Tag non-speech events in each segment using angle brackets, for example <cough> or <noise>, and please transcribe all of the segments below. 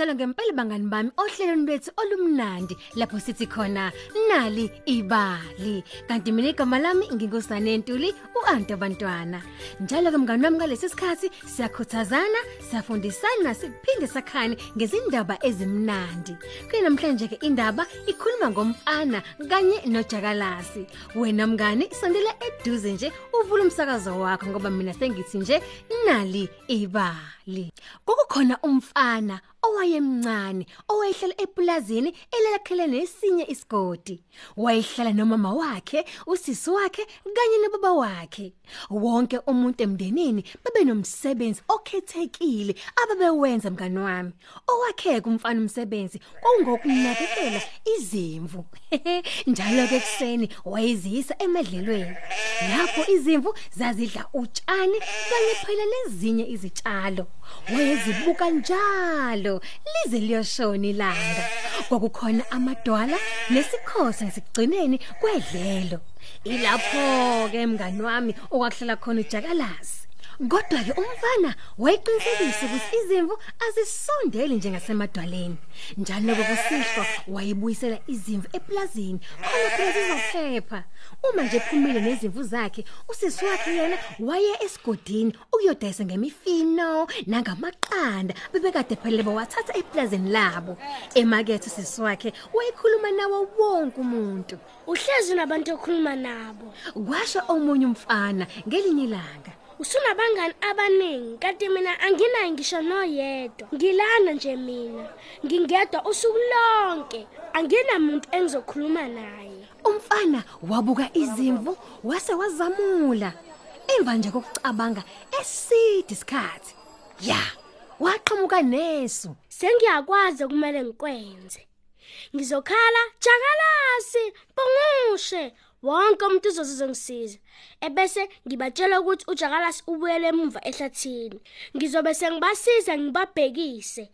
njalo ngempela bangani bami ohlelweni lwethu olumnandi lapho sithi khona nali ibali. Kanti mina igama lami ngingusane Ntuli uanti abantwana njalo ke mngani wami ngalesi sikhathi siyakhuthazana siyafundisana siphinde sakhani ngezindaba ezimnandi. Kuye namhlanje ke indaba ikhuluma ngomfana kanye nojakalasi. Wena mngani sondela eduze nje uvula umsakazo wakho ngoba mina sengithi nje nali ibali. Kokukhona umfana owayemncane owayehlala epulazini elalakhele nesinye isigodi. Wayehlala nomama wakhe usisi wakhe kanye nobaba wakhe. Wonke umuntu emndenini babenomsebenzi okhethekile ababewenza mngani wami. Owakhe kumfana umsebenzi kungokunakekela izimvu. <laughs> Njalo ke kuseni wayezisa emadlelweni. Lapho izimvu zazidla utshani kanye phela nezinye izitshalo. Wayezibuka njalo lize liyoshona ilanga. Kwakukhona amadwala nesikhosi ngesigcineni kwedlelo. Ilapho ke mngani wami okwakuhlala khona ujakalazi Kodwa ke umfana wayeqinisekisa ukuthi izimvu azisondeli njengasemadwaleni. Njalo kokusihlwa wayibuyisela izimvu eplazini khona phela zizophepha. Uma nje phumile nezimvu zakhe, usisi wakhe yena waye esigodini ukuyodayisa ngemifino nangamaqanda bebekade phela bawathatha eplazini labo. Emakethe usisi wakhe wayekhuluma nawo wonke umuntu. Uhlezi nabantu okhuluma nabo. Kwasho omunye umfana ngelinye ilanga. Usunabangani abaningi kanti mina anginayo ngisho noyedwa. Ngilana nje mina. Ngingedwa usuku lonke. Anginamuntu engizokhuluma naye. Umfana wabuka izimvu wase wazamula. Emva nje kokucabanga eside isikhathi. Ya, waqhamuka nesu. Sengiyakwazi kumele ngikwenze. Ngizokhala jakalasi, pungushe. Wonke umuntu uzozizongisiza. Ebese ngibatshela ukuthi ujakalasi ubuyele emuva ehlathini. Ngizobe sengibasiza ngibabhekise.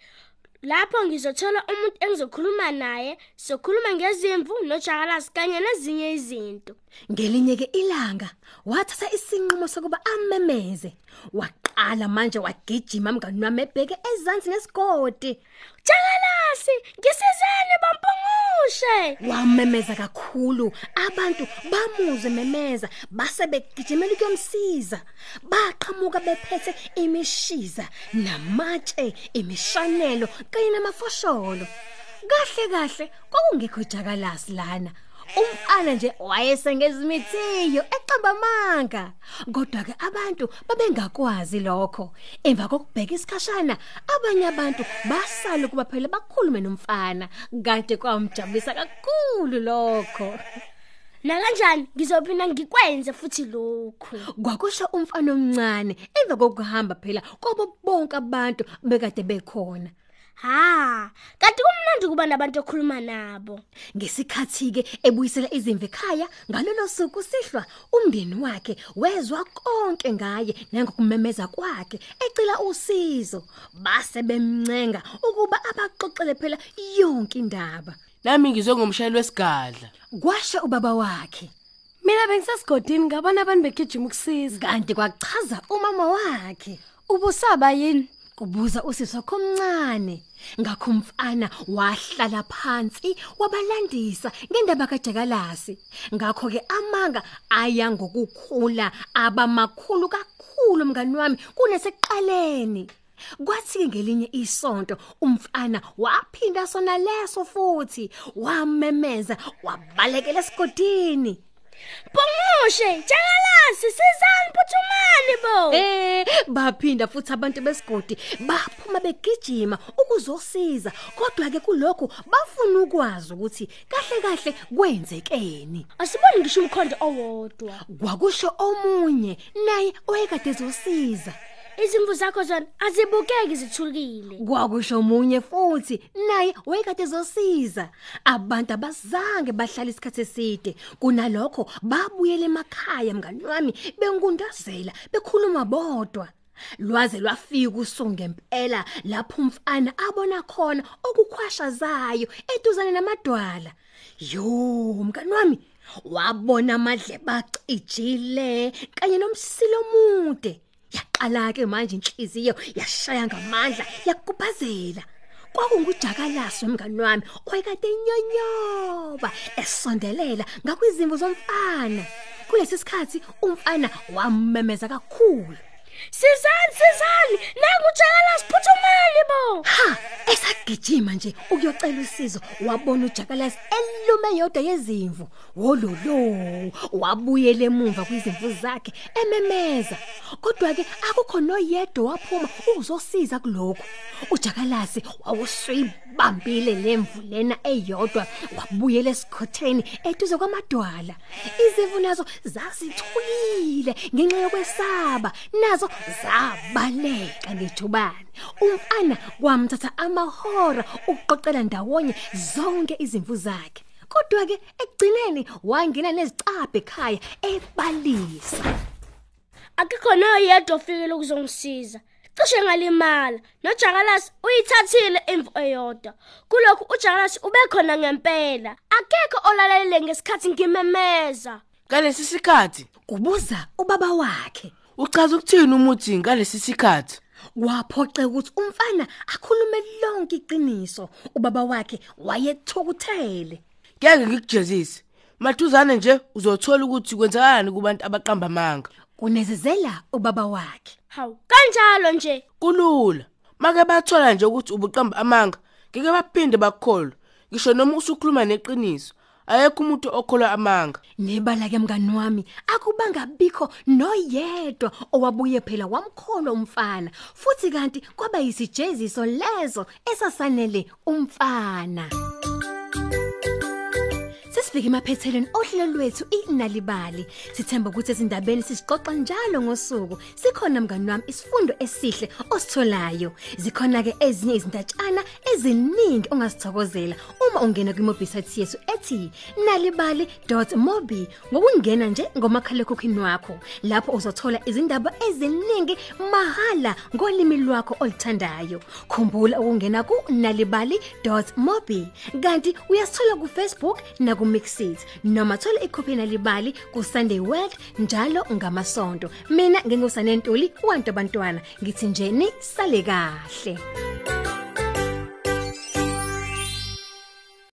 Lapho ngizothola umuntu engizokhuluma naye, sokhuluma ngezimvu nojakalasi kanye nezinye izinto. Ngelinye ke ilanga wathatha isinqumo sokuba amemeze. Waqala manje wagijima mngani wami ebheke ezansi nesigodi. Jakalasi, ngisizeni bampungushe. Wamemeza kakhulu. Abantu bamuze memeza base begijimela ukuyomsiza baqhamuka bephethe imishiza namatshe imishanelo kanye namafosholo. Kahle kahle kwakungekho jakalasi lana. Umfana nje wayesengezimithiyo eqamba amanga. Kodwa ke abantu babengakwazi lokho. Emva kokubheka isikhashana abanye abantu basala kuba phela bakhulume nomfana. Kanti kwamjabulisa kakhulu lokho. Nakanjani? Ngizophinda ngikwenze futhi lokhu. kwakusho umfana omncane emva kokuhamba phela kwabo bonke abantu bekade bekhona. Ha, kanti kumnandi kuba nabantu okhuluma nabo. Ngesikhathi ke ebuyisela izimvu ekhaya ngalolo suku sihlwa umndeni wakhe wezwa konke ngaye nangokumemeza kwakhe ecela usizo base bemncenga ukuba abaxoxele phela yonke indaba Nami ngizwe ngomshayeli wesigadla. kwasha ubaba wakhe Mina bengisesigodini ngabona abantu begijima ukusiza. kanti kwachaza umama wakhe Ubusaba yini? kubuza usisi wakhe omncane ngakho umfana wahlala phansi wabalandisa ngendaba kaJakalasi. Ngakho ke amanga aya ngokukhula abamakhulu kakhulu mngani wami kuneseqaleni. Kwathi ngelinye isonto umfana waphinda sona leso futhi wamemeza wabalekela esigodini. Pungushe, jakalasi, sizani phuthumani bo. Eh baphinda futhi abantu besigodi baphuma begijima ukuzosiza kodwa ke kulokho bafuna ukwazi ukuthi kahle kahle kwenzekeni Asiboni ngisho umkhondo owodwa. kwakusho omunye naye oyekade ezosiza Izimvu zakho zona azibukeki zithulukile. kwakusho omunye futhi naye oyekade ezosiza abantu abazange bahlala isikhathi eside. Kunalokho babuyela emakhaya mngani wami bengundazela bekhuluma bodwa. Lwaze lwafika usuku ngempela lapho umfana abona khona okukhwashazayo eduzane namadwala. Yo mngani wami wabona amadle bacijile kanye nomsilo omude yaqala ke manje inhliziyo yashaya ngamandla yakubhazela kwakungujakalasi wemngani wami oyekade nyonyoba esondelela ngakwizimvu zomfana. Kulesi sikhathi umfana wamemeza kakhulu. Sizani sizani? Nangujakala siphuthumali bo ha esagijima nje ukuyocela usizo wabona ujakalasi elume yodwa yezimvu. Wololo wabuyela emuva kwizimvu zakhe ememeza. Kodwa ke akukho noyedwa waphuma uzosiza kuloko ujakalasi wawusuyibambile lemvu lena eyodwa wabuyela esikhotheni eduze kwamadwala. Izimvu nazo zasithukile ngenxa yokwesaba nazo zabaleka ngejubane umfana kwamthatha amahora ukuqoqela ndawonye zonke izimvu zakhe. Kodwa ke ekugcineni wangena nezicabhe ekhaya ebalisa. Akekho noyedwa ofikele ukuzongisiza. Cishe ngalimala. Nojakalasi uyithathile imvu eyodwa. Kulokhu ujakalasi ubekhona ngempela. Akekho olalele ngesikhathi ngimemeza. Ngalesi sikhathi? Kubuza ubaba wakhe. Uchaza ukuthini umuthi ngalesi sikhathi? Kwaphoxe ukuthi umfana akhulume lonke iqiniso. Ubaba wakhe wayethukuthele ngeke ngikujezise. Mathuzane nje uzothola ukuthi kwenzakalani kubantu abaqamba amanga. Kunezezela ubaba wakhe. Hawu kanjalo nje. Kulula. Make bathola nje ukuthi ubuqamba amanga ngeke baphinde bakukholwe ngisho noma usukhuluma neqiniso ayekho umuntu okholwa amanga. Nebala ke mngani wami akubanga bikho noyedwa owabuye phela wamkholwa umfana. Futhi kanti kwaba yisijeziso lezo esasanele umfana. Sesifike emaphethelweni ohlelo lwethu inalibali. Sithemba ukuthi ezindabeni sisiqoqa njalo ngosuku. Sikhona mngani wami isifundo esihle ositholayo. Zikhona ke ezinye izindatshana eziningi ongazithokozela uma ungena kwimobisite yethu ethi nalibali.mobi ngokungena nje ngomakhalekhukhwini wakho lapho uzothola izindaba eziningi mahala ngolimi lwakho oluthandayo khumbula ukungena ku nalibali.mobi kanti uyasithola ku Facebook na ku Mixit noma thola ikhophi nalibali ku Sunday World njalo ngamasonto. Mina ngingusane Ntuli wantu abantwana ngithi nje ni sale kahle.